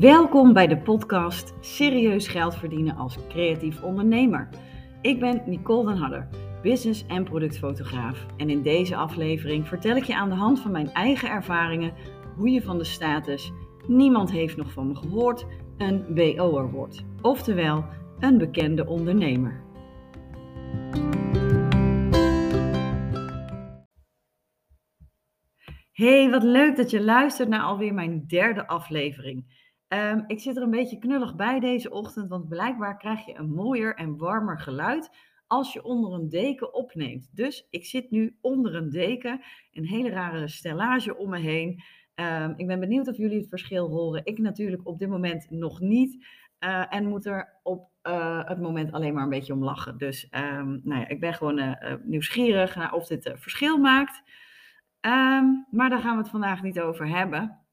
Welkom bij de podcast Serieus geld verdienen als creatief ondernemer. Ik ben Nicole den Hadder, business- en productfotograaf. En in deze aflevering vertel ik je aan de hand van mijn eigen ervaringen hoe je van de status niemand heeft nog van me gehoord een BO'er wordt. Oftewel, een bekende ondernemer. Hey, wat leuk dat je luistert naar alweer mijn derde aflevering. Um, ik zit er een beetje knullig bij deze ochtend, want blijkbaar krijg je een mooier en warmer geluid als je onder een deken opneemt. Dus ik zit nu onder een deken, een hele rare stellage om me heen. Um, ik ben benieuwd of jullie het verschil horen. Ik natuurlijk op dit moment nog niet. Uh, en moet er op uh, het moment alleen maar een beetje om lachen. Dus um, nou ja, ik ben gewoon uh, nieuwsgierig naar of dit verschil maakt. maar daar gaan we het vandaag niet over hebben.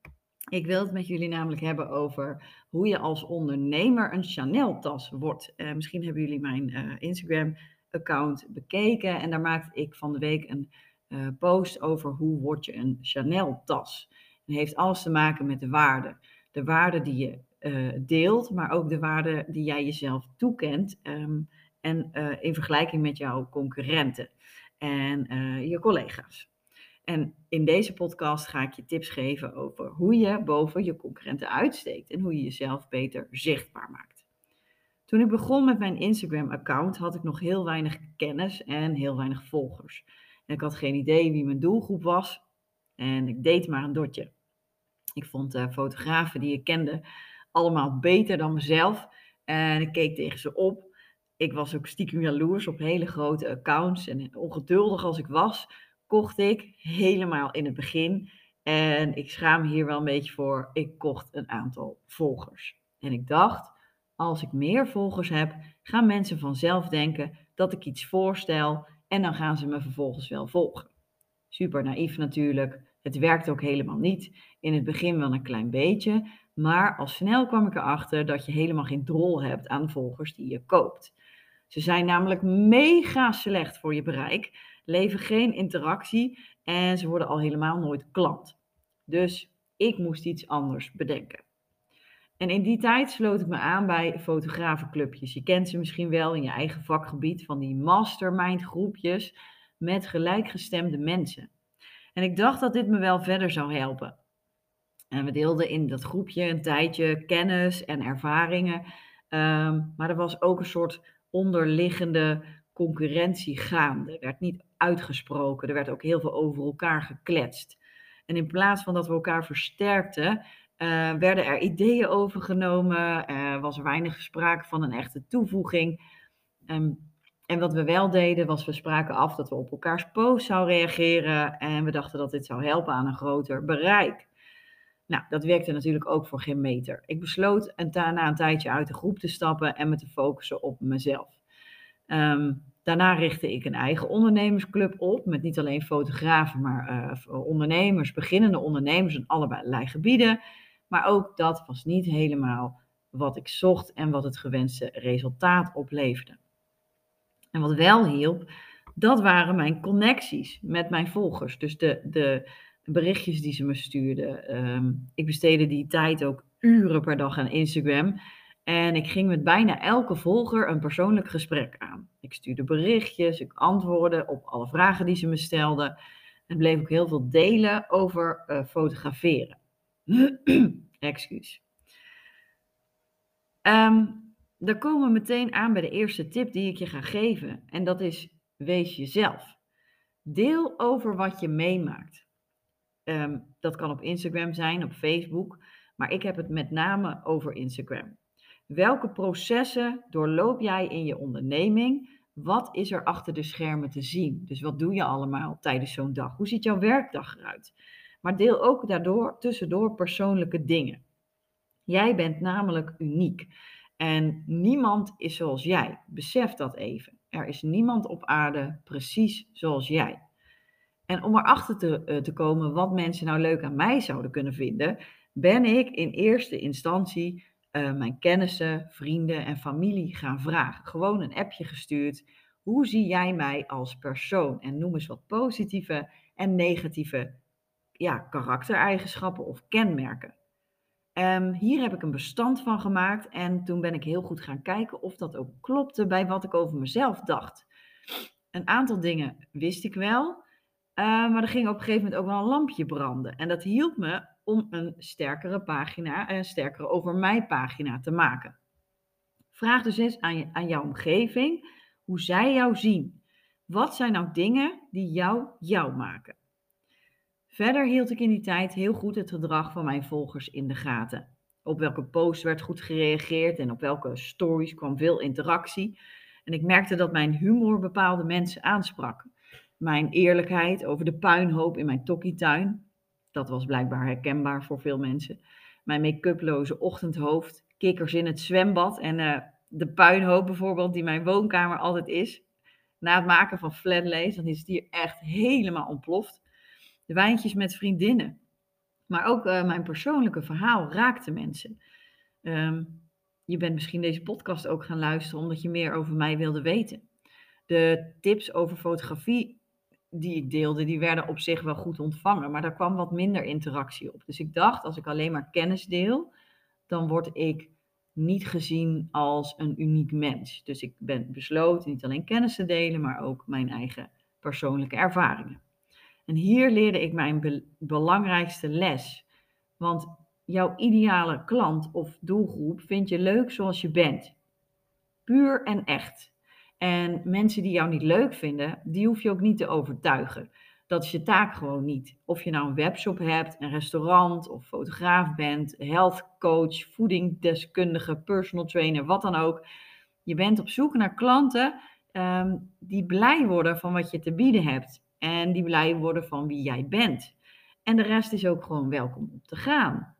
Ik wil het met jullie namelijk hebben over hoe je als ondernemer een Chanel-tas wordt. Uh, misschien hebben jullie mijn uh, Instagram-account bekeken en daar maakte ik van de week een uh, post over hoe word je een Chanel-tas. Het heeft alles te maken met de waarde. De waarde die je deelt, maar ook de waarde die jij jezelf toekent um, en in vergelijking met jouw concurrenten en je collega's. En in deze podcast ga ik je tips geven over hoe je boven je concurrenten uitsteekt en hoe je jezelf beter zichtbaar maakt. Toen ik begon met mijn Instagram-account had ik nog heel weinig kennis en heel weinig volgers. En ik had geen idee wie mijn doelgroep was en ik deed maar een dotje. Ik vond de fotografen die ik kende allemaal beter dan mezelf en ik keek tegen ze op. Ik was ook stiekem jaloers op hele grote accounts en ongeduldig als ik was, kocht ik helemaal in het begin. En ik schaam hier wel een beetje voor. Ik kocht een aantal volgers. En ik dacht, als ik meer volgers heb, gaan mensen vanzelf denken dat ik iets voorstel en dan gaan ze me vervolgens wel volgen. Super naïef natuurlijk. Het werkt ook helemaal niet. In het begin wel een klein beetje, maar al snel kwam ik erachter dat je helemaal geen drol hebt aan volgers die je koopt. Ze zijn namelijk mega slecht voor je bereik leven geen interactie en ze worden al helemaal nooit klant. Dus ik moest iets anders bedenken. En in die tijd sloot ik me aan bij fotografenclubjes. Je kent ze misschien wel in je eigen vakgebied van die mastermind groepjes met gelijkgestemde mensen. En ik dacht dat dit me wel verder zou helpen. En we deelden in dat groepje een tijdje kennis en ervaringen. Um, maar er was ook een soort onderliggende concurrentie gaande. Er werd niet uitgesproken. Er werd ook heel veel over elkaar gekletst. En in plaats van dat we elkaar versterkten, uh, werden er ideeën overgenomen. Uh, was er weinig sprake van een echte toevoeging. Um, en wat we wel deden, was we spraken af dat we op elkaars post zouden reageren. En we dachten dat dit zou helpen aan een groter bereik. Nou, dat werkte natuurlijk ook voor geen meter. Ik besloot en daarna een tijdje uit de groep te stappen en me te focussen op mezelf. Um, Daarna richtte ik een eigen ondernemersclub op met niet alleen fotografen, maar uh, ondernemers, beginnende ondernemers in allerlei gebieden. Maar ook dat was niet helemaal wat ik zocht en wat het gewenste resultaat opleverde. En wat wel hielp, dat waren mijn connecties met mijn volgers. Dus de, de berichtjes die ze me stuurden. Um, ik besteedde die tijd ook uren per dag aan Instagram. En ik ging met bijna elke volger een persoonlijk gesprek aan. Ik stuurde berichtjes, ik antwoordde op alle vragen die ze me stelden. En bleef ook heel veel delen over uh, fotograferen. Excuus. Um, daar komen we meteen aan bij de eerste tip die ik je ga geven. En dat is: wees jezelf. Deel over wat je meemaakt. Um, dat kan op Instagram zijn, op Facebook. Maar ik heb het met name over Instagram. Welke processen doorloop jij in je onderneming? Wat is er achter de schermen te zien? Dus wat doe je allemaal tijdens zo'n dag? Hoe ziet jouw werkdag eruit? Maar deel ook daardoor tussendoor persoonlijke dingen. Jij bent namelijk uniek. En niemand is zoals jij. Besef dat even. Er is niemand op aarde precies zoals jij. En om erachter te, uh, te komen wat mensen nou leuk aan mij zouden kunnen vinden, ben ik in eerste instantie uh, mijn kennissen, vrienden en familie gaan vragen. Gewoon een appje gestuurd. Hoe zie jij mij als persoon? En noem eens wat positieve en negatieve ja, karaktereigenschappen of kenmerken. Ehm, hier heb ik een bestand van gemaakt en toen ben ik heel goed gaan kijken of dat ook klopte bij wat ik over mezelf dacht. Een aantal dingen wist ik wel, eh, maar er ging op een gegeven moment ook wel een lampje branden. En dat hielp me om een sterkere pagina, een sterkere over mij pagina te maken. Vraag dus eens aan, je, aan jouw omgeving hoe zij jou zien. Wat zijn nou dingen die jou jou maken? Verder hield ik in die tijd heel goed het gedrag van mijn volgers in de gaten. Op welke post werd goed gereageerd en op welke stories kwam veel interactie. En ik merkte dat mijn humor bepaalde mensen aansprak. Mijn eerlijkheid over de puinhoop in mijn tokkietuin, dat was blijkbaar herkenbaar voor veel mensen. Mijn make-uploze ochtendhoofd, kikkers in het zwembad en uh, de puinhoop bijvoorbeeld die mijn woonkamer altijd is. Na het maken van flatlays, dan is het hier echt helemaal ontploft. De wijntjes met vriendinnen. Maar ook uh, mijn persoonlijke verhaal raakte mensen. Um, je bent misschien deze podcast ook gaan luisteren omdat je meer over mij wilde weten. De tips over fotografie die ik deelde, die werden op zich wel goed ontvangen, maar daar kwam wat minder interactie op. Dus ik dacht, als ik alleen maar kennis deel, dan word ik niet gezien als een uniek mens. Dus ik ben besloten niet alleen kennis te delen, maar ook mijn eigen persoonlijke ervaringen. En hier leerde ik mijn belangrijkste les. Want jouw ideale klant of doelgroep vind je leuk zoals je bent. Puur en echt. En mensen die jou niet leuk vinden, die hoef je ook niet te overtuigen. Dat is je taak gewoon niet. Of je nou een webshop hebt, een restaurant of fotograaf bent, health coach, voedingdeskundige, personal trainer, wat dan ook. Je bent op zoek naar klanten um, die blij worden van wat je te bieden hebt. En die blij worden van wie jij bent. En de rest is ook gewoon welkom om te gaan.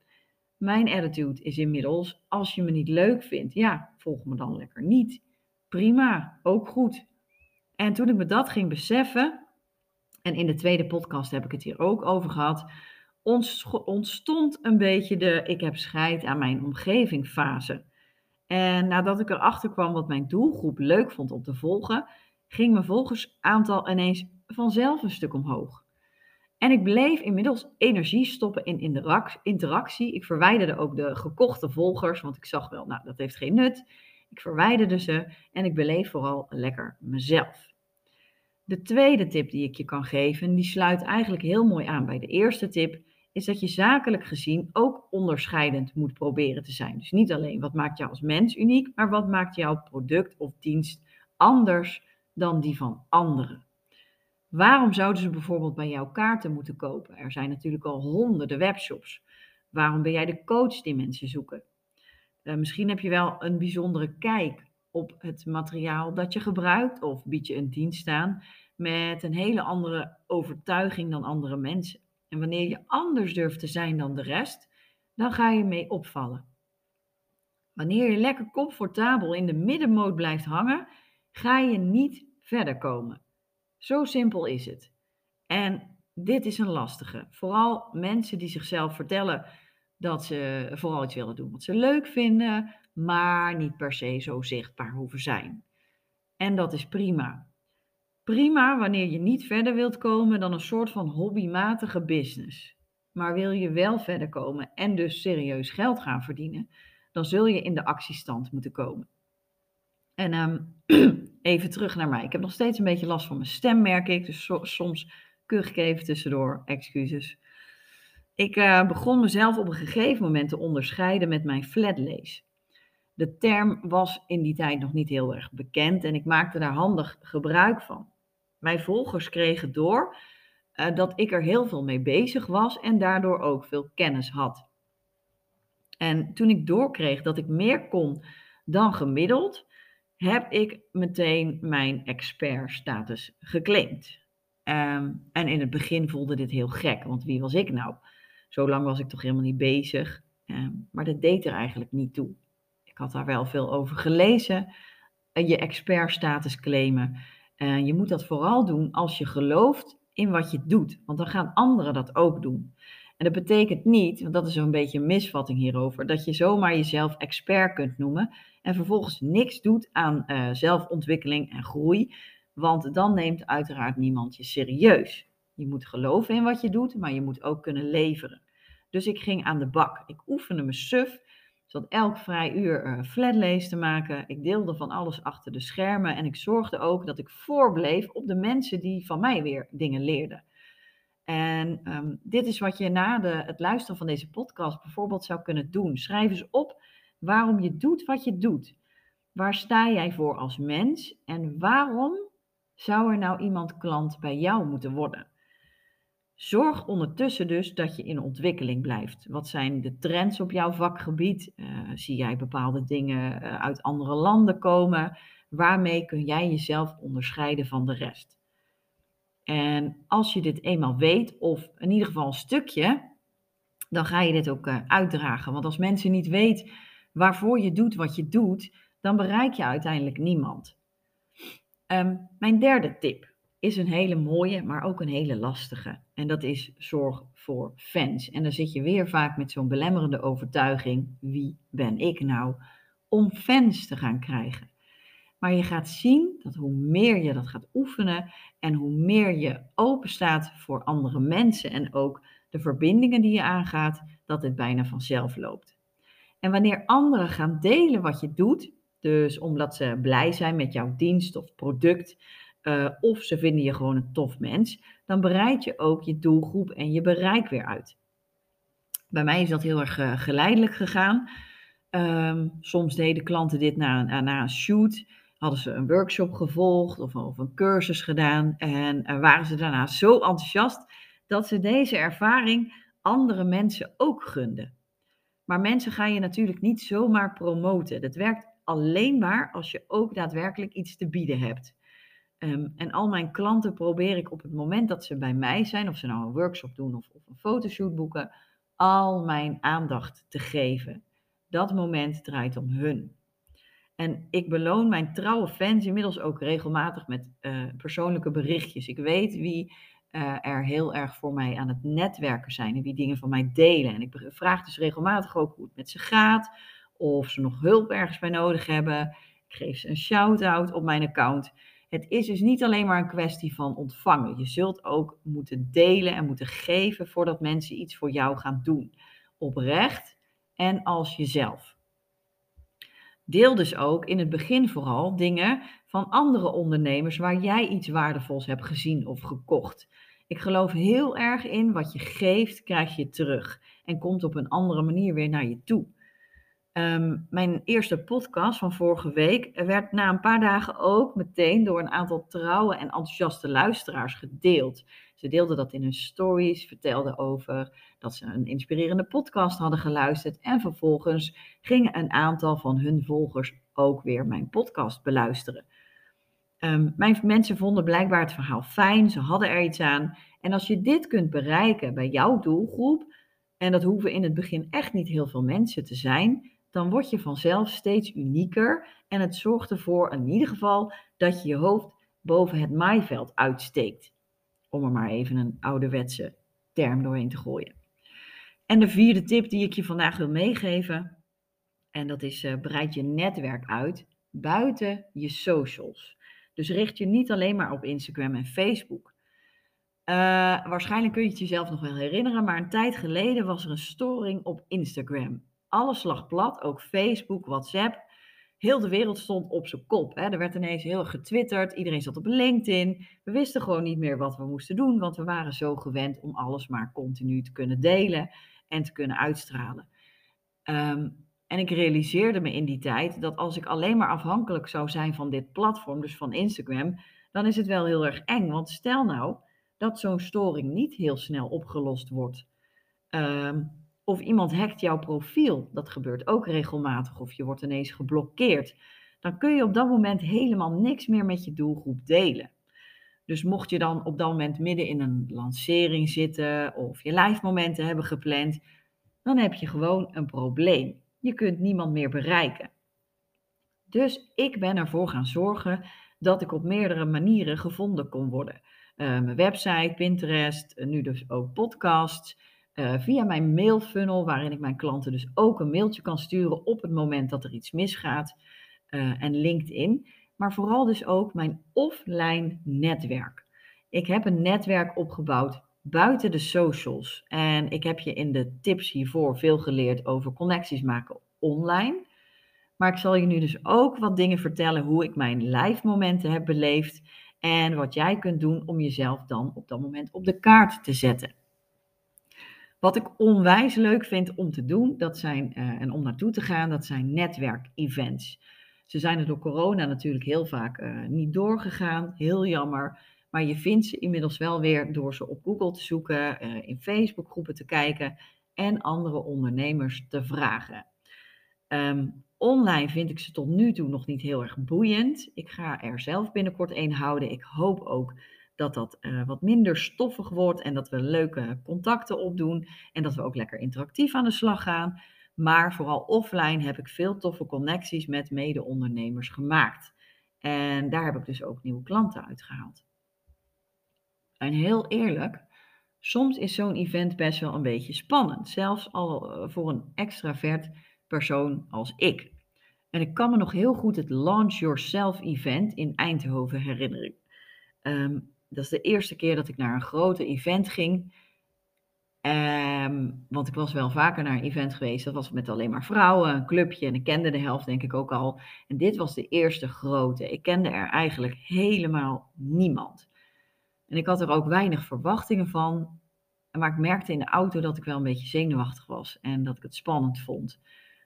Mijn attitude is inmiddels, als je me niet leuk vindt, ja, volg me dan lekker niet. Prima, ook goed. En toen ik me dat ging beseffen, en in de tweede podcast heb ik het hier ook over gehad, ontstond een beetje de ik heb scheid aan mijn omgeving fase. En nadat ik erachter kwam wat mijn doelgroep leuk vond om te volgen, ging mijn volgersaantal ineens vanzelf een stuk omhoog. En ik bleef inmiddels energie stoppen in interactie. Ik verwijderde ook de gekochte volgers, want ik zag wel, nou, dat heeft geen nut. Ik verwijderde ze en ik beleef vooral lekker mezelf. De tweede tip die ik je kan geven, die sluit eigenlijk heel mooi aan bij de eerste tip, is dat je zakelijk gezien ook onderscheidend moet proberen te zijn. Dus niet alleen wat maakt jou als mens uniek, maar wat maakt jouw product of dienst anders dan die van anderen. Waarom zouden ze bijvoorbeeld bij jou kaarten moeten kopen? Er zijn natuurlijk al honderden webshops. Waarom ben jij de coach die mensen zoeken? Uh, misschien heb je wel een bijzondere kijk op het materiaal dat je gebruikt of bied je een dienst aan met een hele andere overtuiging dan andere mensen. En wanneer je anders durft te zijn dan de rest, dan ga je mee opvallen. Wanneer je lekker comfortabel in de middenmoot blijft hangen, ga je niet verder komen. Zo simpel is het. En dit is een lastige. Vooral mensen die zichzelf vertellen dat ze vooral iets willen doen wat ze leuk vinden, maar niet per se zo zichtbaar hoeven zijn. En dat is prima. Prima wanneer je niet verder wilt komen dan een soort van hobbymatige business. Maar wil je wel verder komen en dus serieus geld gaan verdienen, dan zul je in de actiestand moeten komen. En um, even terug naar mij. Ik heb nog steeds een beetje last van mijn stem, merk ik. Dus soms kuch ik even tussendoor. Excuses. Ik uh, begon mezelf op een gegeven moment te onderscheiden met mijn flatlays. De term was in die tijd nog niet heel erg bekend en ik maakte daar handig gebruik van. Mijn volgers kregen door uh, dat ik er heel veel mee bezig was en daardoor ook veel kennis had. En toen ik doorkreeg dat ik meer kon dan gemiddeld, heb ik meteen mijn expertstatus geclaimd. Um, en in het begin voelde dit heel gek, want wie was ik nou? Zo lang was ik toch helemaal niet bezig. Um, maar dat deed er eigenlijk niet toe. Ik had daar wel veel over gelezen. Uh, je expertstatus claimen. Je moet dat vooral doen als je gelooft in wat je doet, want dan gaan anderen dat ook doen. En dat betekent niet, want dat is zo'n beetje een misvatting hierover, dat je zomaar jezelf expert kunt noemen en vervolgens niks doet aan uh, zelfontwikkeling en groei, want dan neemt uiteraard niemand je serieus. Je moet geloven in wat je doet, maar je moet ook kunnen leveren. Dus ik ging aan de bak. Ik oefende me suf. Zat elk vrij uur uh, flatlays te maken. Ik deelde van alles achter de schermen. En ik zorgde ook dat ik voorbleef op de mensen die van mij weer dingen leerden. En um, dit is wat je na de, het luisteren van deze podcast bijvoorbeeld zou kunnen doen. Schrijf eens op waarom je doet wat je doet. Waar sta jij voor als mens en waarom zou er nou iemand klant bij jou moeten worden? Zorg ondertussen dus dat je in ontwikkeling blijft. Wat zijn de trends op jouw vakgebied? Uh, zie jij bepaalde dingen uh, uit andere landen komen? Waarmee kun jij jezelf onderscheiden van de rest? En als je dit eenmaal weet, of in ieder geval een stukje, dan ga je dit ook uh, uitdragen. Want als mensen niet weten waarvoor je doet wat je doet, dan bereik je uiteindelijk niemand. Um, mijn derde tip is een hele mooie, maar ook een hele lastige. En dat is zorg voor fans. En dan zit je weer vaak met zo'n belemmerende overtuiging: wie ben ik nou om fans te gaan krijgen? Maar je gaat zien dat hoe meer je dat gaat oefenen en hoe meer je open staat voor andere mensen en ook de verbindingen die je aangaat, dat het bijna vanzelf loopt. En wanneer anderen gaan delen wat je doet, dus omdat ze blij zijn met jouw dienst of product, uh, of ze vinden je gewoon een tof mens, dan bereid je ook je doelgroep en je bereik weer uit. Bij mij is dat heel erg uh, geleidelijk gegaan. Um, soms deden klanten dit na, na, na, een shoot, hadden ze een workshop gevolgd of, een cursus gedaan en uh, waren ze daarna zo enthousiast dat ze deze ervaring andere mensen ook gunden. Maar mensen ga je natuurlijk niet zomaar promoten. Dat werkt alleen maar als je ook daadwerkelijk iets te bieden hebt. Um, en al mijn klanten probeer ik op het moment dat ze bij mij zijn, of ze nou een workshop doen of, of een fotoshoot boeken, al mijn aandacht te geven. Dat moment draait om hun. En ik beloon mijn trouwe fans inmiddels ook regelmatig met uh, persoonlijke berichtjes. Ik weet wie uh, er heel erg voor mij aan het netwerken zijn en wie dingen van mij delen. En ik vraag dus regelmatig ook hoe het met ze gaat, of ze nog hulp ergens bij nodig hebben. Ik geef ze een shout-out op mijn account. Het is dus niet alleen maar een kwestie van ontvangen. Je zult ook moeten delen en moeten geven voordat mensen iets voor jou gaan doen. Oprecht en als jezelf. Deel dus ook in het begin vooral dingen van andere ondernemers waar jij iets waardevols hebt gezien of gekocht. Ik geloof heel erg in wat je geeft, krijg je terug en komt op een andere manier weer naar je toe. Um, mijn eerste podcast van vorige week werd na een paar dagen ook meteen door een aantal trouwe en enthousiaste luisteraars gedeeld. Ze deelden dat in hun stories, vertelden over dat ze een inspirerende podcast hadden geluisterd en vervolgens gingen een aantal van hun volgers ook weer mijn podcast beluisteren. Um, mijn mensen vonden blijkbaar het verhaal fijn, ze hadden er iets aan. En als je dit kunt bereiken bij jouw doelgroep, en dat hoeven in het begin echt niet heel veel mensen te zijn, dan word je vanzelf steeds unieker en het zorgt ervoor in ieder geval dat je je hoofd boven het maaiveld uitsteekt. Om er maar even een ouderwetse term doorheen te gooien. En de vierde tip die ik je vandaag wil meegeven, en dat is uh, breid je netwerk uit buiten je socials. Dus richt je niet alleen maar op Instagram en Facebook. Uh, waarschijnlijk kun je het jezelf nog wel herinneren, maar een tijd geleden was er een storing op Instagram alles lag plat, ook Facebook, WhatsApp. Heel de wereld stond op zijn kop. Hè. Er werd ineens heel getwitterd, iedereen zat op LinkedIn. We wisten gewoon niet meer wat we moesten doen, want we waren zo gewend om alles maar continu te kunnen delen en te kunnen uitstralen. Um, en ik realiseerde me in die tijd dat als ik alleen maar afhankelijk zou zijn van dit platform, dus van Instagram, dan is het wel heel erg eng. Want stel nou dat zo'n storing niet heel snel opgelost wordt. Um, of iemand hackt jouw profiel, dat gebeurt ook regelmatig, of je wordt ineens geblokkeerd. Dan kun je op dat moment helemaal niks meer met je doelgroep delen. Dus mocht je dan op dat moment midden in een lancering zitten of je live momenten hebben gepland, dan heb je gewoon een probleem. Je kunt niemand meer bereiken. Dus ik ben ervoor gaan zorgen dat ik op meerdere manieren gevonden kon worden. Uh, mijn website, Pinterest, nu dus ook podcasts. Uh, via mijn mailfunnel, waarin ik mijn klanten dus ook een mailtje kan sturen op het moment dat er iets misgaat. Uh, en LinkedIn. Maar vooral dus ook mijn offline netwerk. Ik heb een netwerk opgebouwd buiten de socials. En ik heb je in de tips hiervoor veel geleerd over connecties maken online. Maar ik zal je nu dus ook wat dingen vertellen hoe ik mijn live momenten heb beleefd en wat jij kunt doen om jezelf dan op dat moment op de kaart te zetten. Wat ik onwijs leuk vind om te doen, dat zijn, uh, en om naartoe te gaan, dat zijn netwerkevents. Ze zijn er door corona natuurlijk heel vaak uh, niet doorgegaan, heel jammer. Maar je vindt ze inmiddels wel weer door ze op Google te zoeken, uh, in Facebookgroepen te kijken en andere ondernemers te vragen. Um, online vind ik ze tot nu toe nog niet heel erg boeiend. Ik ga er zelf binnenkort een houden. Ik hoop ook dat dat uh, wat minder stoffig wordt en dat we leuke contacten opdoen en dat we ook lekker interactief aan de slag gaan. Maar vooral offline heb ik veel toffe connecties met mede-ondernemers gemaakt. En daar heb ik dus ook nieuwe klanten uitgehaald. En heel eerlijk, soms is zo'n event best wel een beetje spannend. Zelfs al eh, voor een extravert persoon als ik. En ik kan me nog heel goed het Launch Yourself event in Eindhoven herinneren. Um, dat is de eerste keer dat ik naar een grote event ging. Um, want ik was wel vaker naar een event geweest. Dat was met alleen maar vrouwen, een clubje. En ik kende de helft denk ik ook al. En dit was de eerste grote. Ik kende er eigenlijk helemaal niemand. En ik had er ook weinig verwachtingen van. Maar ik merkte in de auto dat ik wel een beetje zenuwachtig was. En dat ik het spannend vond.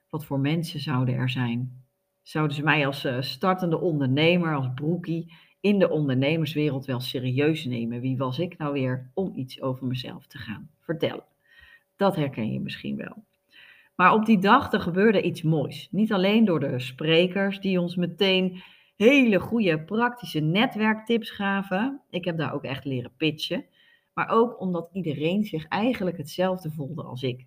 Wat voor mensen zouden er zijn? Zouden ze mij als uh, startende ondernemer, als broekie in de ondernemerswereld wel serieus nemen? Wie was ik nou weer om iets over mezelf te gaan vertellen? Dat herken je misschien wel. Maar op die dag er gebeurde iets moois. Niet alleen door de sprekers die ons meteen hele goede praktische netwerktips gaven. Ik heb daar ook echt leren pitchen. Maar ook omdat iedereen zich eigenlijk hetzelfde voelde als ik.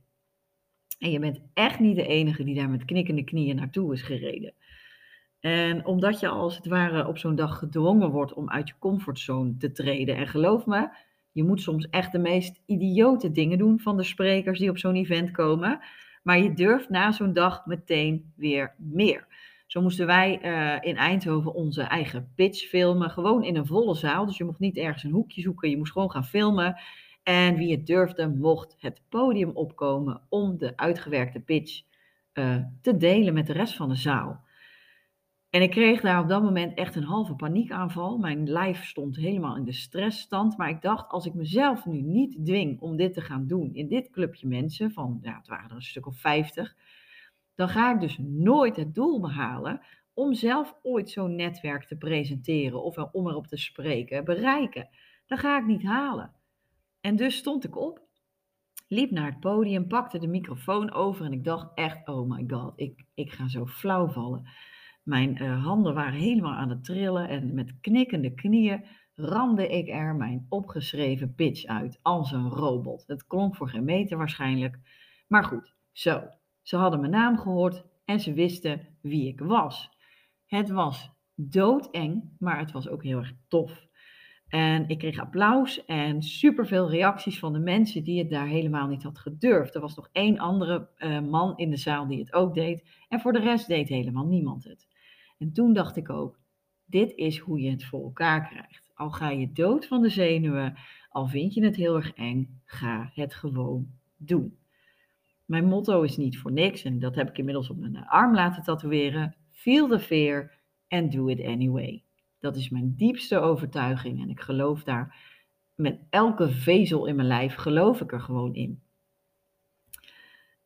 En je bent echt niet de enige die daar met knikkende knieën naartoe is gereden. En omdat je als het ware op zo'n dag gedwongen wordt om uit je comfortzone te treden. En geloof me, je moet soms echt de meest idiote dingen doen van de sprekers die op zo'n event komen. Maar je durft na zo'n dag meteen weer meer. Zo moesten wij uh, in Eindhoven onze eigen pitch filmen. Gewoon in een volle zaal. Dus je mocht niet ergens een hoekje zoeken. Je moest gewoon gaan filmen. En wie het durfde, mocht het podium opkomen om de uitgewerkte pitch uh, te delen met de rest van de zaal. En ik kreeg daar op dat moment echt een halve paniekaanval. Mijn lijf stond helemaal in de stressstand. Maar ik dacht, als ik mezelf nu niet dwing om dit te gaan doen in dit clubje mensen, van ja, het waren er een stuk of vijftig, dan ga ik dus nooit het doel behalen om zelf ooit zo'n netwerk te presenteren of om erop te spreken, bereiken. Dat ga ik niet halen. En dus stond ik op, liep naar het podium, pakte de microfoon over en ik dacht echt, oh my god, ik, ik ga zo flauw vallen. Mijn uh, handen waren helemaal aan het trillen en met knikkende knieën ramde ik er mijn opgeschreven pitch uit, als een robot. Het klonk voor geen meter waarschijnlijk, maar goed, zo. Ze hadden mijn naam gehoord en ze wisten wie ik was. Het was doodeng, maar het was ook heel erg tof. En ik kreeg applaus en superveel reacties van de mensen die het daar helemaal niet had gedurfd. Er was nog één andere uh, man in de zaal die het ook deed. En voor de rest deed helemaal niemand het. En toen dacht ik ook, dit is hoe je het voor elkaar krijgt. Al ga je dood van de zenuwen, al vind je het heel erg eng, ga het gewoon doen. Mijn motto is niet voor niks en dat heb ik inmiddels op mijn arm laten tatoeëren. Feel the fear and do it anyway. Dat is mijn diepste overtuiging en ik geloof daar met elke vezel in mijn lijf, geloof ik er gewoon in.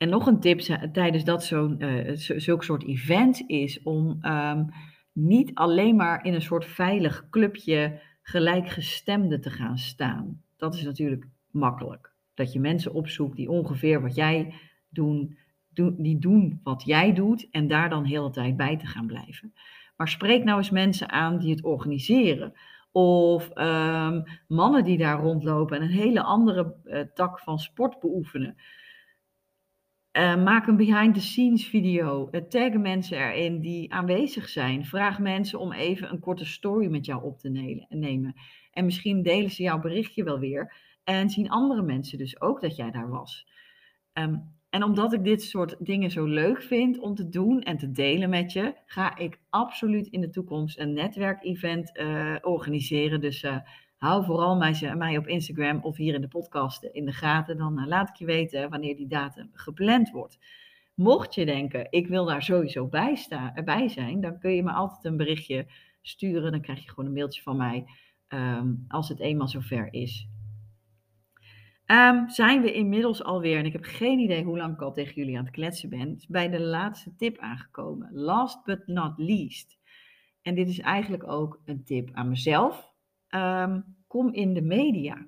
En nog een tip tijdens dat zo'n uh, zulk soort event is om um, niet alleen maar in een soort veilig clubje gelijkgestemde te gaan staan. Dat is natuurlijk makkelijk. Dat je mensen opzoekt die ongeveer wat jij doen, die doen wat jij doet en daar dan heel de tijd bij te gaan blijven. Maar spreek nou eens mensen aan die het organiseren. Of um, mannen die daar rondlopen en een hele andere uh, tak van sport beoefenen. Uh, maak een behind-the-scenes video. Uh, tag mensen erin die aanwezig zijn. Vraag mensen om even een korte story met jou op te nemen. En misschien delen ze jouw berichtje wel weer. En zien andere mensen dus ook dat jij daar was. Um, en omdat ik dit soort dingen zo leuk vind om te doen en te delen met je, ga ik absoluut in de toekomst een netwerkevent uh, organiseren. Dus hou vooral mij, mij op Instagram of hier in de podcast in de gaten. Dan laat ik je weten wanneer die datum gepland wordt. Mocht je denken, ik wil daar sowieso bij, staan, bij zijn, dan kun je me altijd een berichtje sturen. Dan krijg je gewoon een mailtje van mij ehm, als het eenmaal zover is. Um, zijn we inmiddels alweer, en ik heb geen idee hoe lang ik al tegen jullie aan het kletsen ben, bij de laatste tip aangekomen. Last but not least. En dit is eigenlijk ook een tip aan mezelf. Ehm, kom in de media.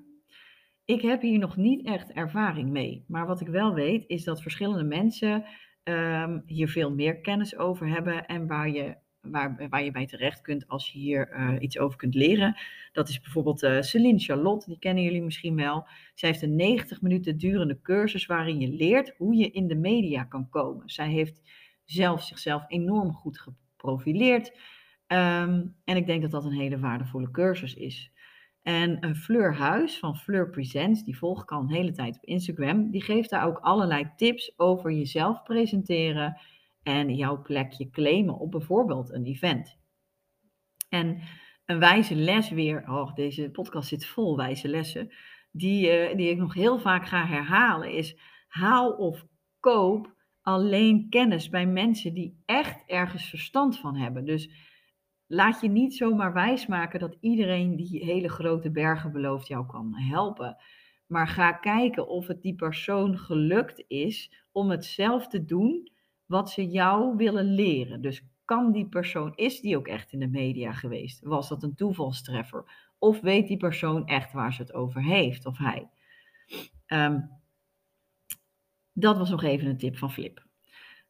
Ik heb hier nog niet echt ervaring mee. Maar wat ik wel weet is dat verschillende mensen um, hier veel meer kennis over hebben en waar je waar, waar je bij terecht kunt als je hier uh, iets over kunt leren. Dat is bijvoorbeeld uh, Celine Charlotte, die kennen jullie misschien wel. Zij heeft een 90 minuten durende cursus waarin je leert hoe je in de media kan komen. Zij heeft zelf zichzelf enorm goed geprofileerd. Um, en ik denk dat dat een hele waardevolle cursus is. En Fleur Huis van Fleur Presents, die volg ik al een hele tijd op Instagram, die geeft daar ook allerlei tips over jezelf presenteren en jouw plekje claimen op bijvoorbeeld een event. En een wijze les weer, oh, deze podcast zit vol wijze lessen, die, uh, die ik nog heel vaak ga herhalen, is haal of koop alleen kennis bij mensen die echt ergens verstand van hebben. Dus laat je niet zomaar wijsmaken dat iedereen die hele grote bergen belooft jou kan helpen. Maar ga kijken of het die persoon gelukt is om het zelf te doen wat ze jou willen leren. Dus kan die persoon, is die ook echt in de media geweest? Was dat een toevalstreffer? Of weet die persoon echt waar ze het over heeft, of hij? Um, dat was nog even een tip van Flip.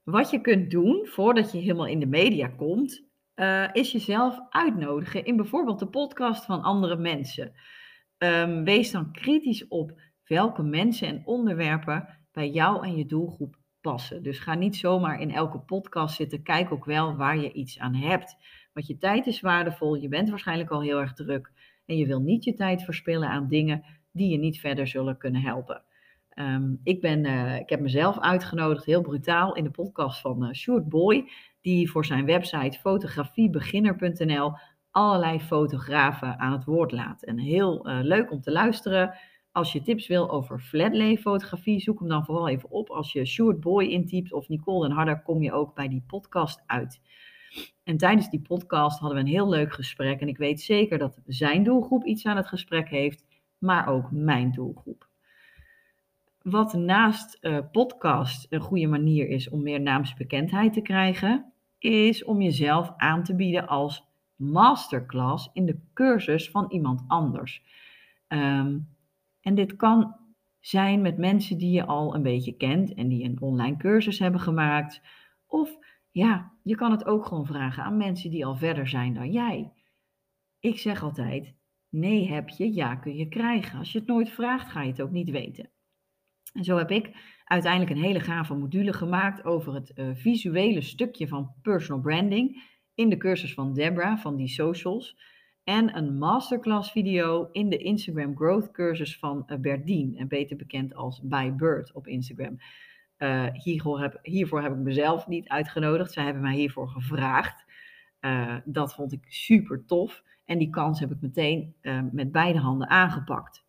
Wat je kunt doen voordat je helemaal in de media komt, uh, is jezelf uitnodigen in bijvoorbeeld de podcast van andere mensen. Um, wees dan kritisch op welke mensen en onderwerpen bij jou en je doelgroep passen. Dus ga niet zomaar in elke podcast zitten. Kijk ook wel waar je iets aan hebt. Want je tijd is waardevol. Je bent waarschijnlijk al heel erg druk. En je wil niet je tijd verspillen aan dingen die je niet verder zullen kunnen helpen. Um, ik, ben, uh, ik heb mezelf uitgenodigd, heel brutaal, in de podcast van uh, Sjoerd Boy. Die voor zijn website fotografiebeginner.nl allerlei fotografen aan het woord laat. En heel uh, leuk om te luisteren. Als je tips wil over flatlay fotografie, zoek hem dan vooral even op. Als je Short Boy intypt of Nicole den Harder, kom je ook bij die podcast uit. En tijdens die podcast hadden we een heel leuk gesprek. En ik weet zeker dat zijn doelgroep iets aan het gesprek heeft, maar ook mijn doelgroep. Wat naast uh, podcast een goede manier is om meer naamsbekendheid te krijgen, is om jezelf aan te bieden als masterclass in de cursus van iemand anders. Um, en dit kan zijn met mensen die je al een beetje kent en die een online cursus hebben gemaakt. Of ja, je kan het ook gewoon vragen aan mensen die al verder zijn dan jij. Ik zeg altijd: nee heb je, ja kun je krijgen. Als je het nooit vraagt, ga je het ook niet weten. En zo heb ik uiteindelijk een hele gave module gemaakt over het uh, visuele stukje van personal branding in de cursus van Debra van die socials en een masterclass video in de Instagram Growth cursus van uh, Berdien, en beter bekend als By Bird op Instagram. Uh, hiervoor, heb, hiervoor heb ik mezelf niet uitgenodigd, zij hebben mij hiervoor gevraagd. Dat vond ik super tof en die kans heb ik meteen met beide handen aangepakt.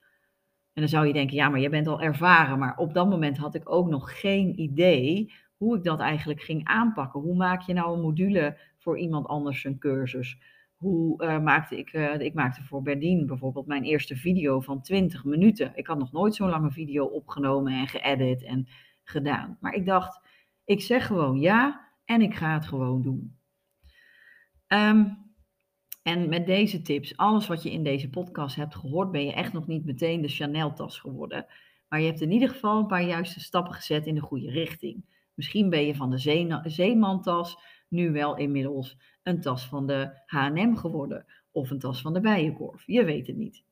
En dan zou je denken, ja, maar je bent al ervaren, maar op dat moment had ik ook nog geen idee hoe ik dat eigenlijk ging aanpakken. Hoe maak je nou een module voor iemand anders een cursus? hoe uh, maakte ik, uh, ik maakte voor Berdien bijvoorbeeld mijn eerste video van 20 minuten. Ik had nog nooit zo'n lange video opgenomen en geëdit en gedaan. Maar ik dacht, ik zeg gewoon ja en ik ga het gewoon doen. Um, en met deze tips, alles wat je in deze podcast hebt gehoord, ben je echt nog niet meteen de Chanel-tas geworden. Maar je hebt in ieder geval een paar juiste stappen gezet in de goede richting. Misschien ben je van de zee zeemantas nu wel inmiddels een tas van de H&M geworden of een tas van de Bijenkorf. Je weet het niet.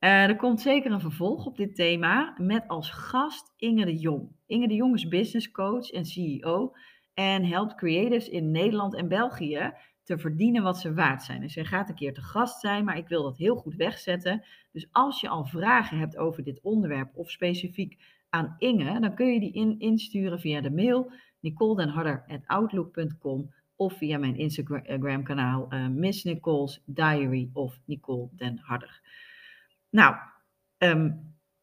Uh, er komt zeker een vervolg op dit thema met als gast Inge de Jong. Inge de Jong is business coach en CEO en helpt creatives in Nederland en België te verdienen wat ze waard zijn. Dus zij gaat een keer te gast zijn, maar ik wil dat heel goed wegzetten. Dus als je al vragen hebt over dit onderwerp of specifiek aan Inge, dan kun je die in, insturen via de mail nicoledenharder.outlook.com of via mijn Instagram kanaal uh, Miss Nicole's Diary of Nicole Den Harder. Nou, ehm,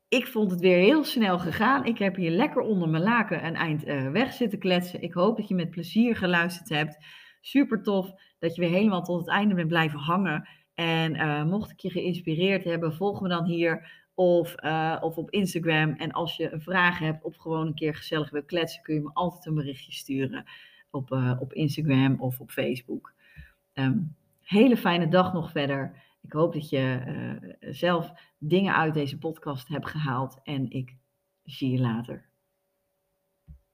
ik vond het weer heel snel gegaan. Ik heb hier lekker onder mijn laken een eind uh, weg zitten kletsen. Ik hoop dat je met plezier geluisterd hebt. Super tof dat je weer helemaal tot het einde bent blijven hangen. En uh, mocht ik je geïnspireerd hebben, volg me dan hier of, uh, of op Instagram. En als je een vraag hebt of gewoon een keer gezellig wil kletsen, kun je me altijd een berichtje sturen op, op Instagram of op Facebook. Um, hele fijne dag nog verder. Ik hoop dat je zelf dingen uit deze podcast hebt gehaald en ik zie je later.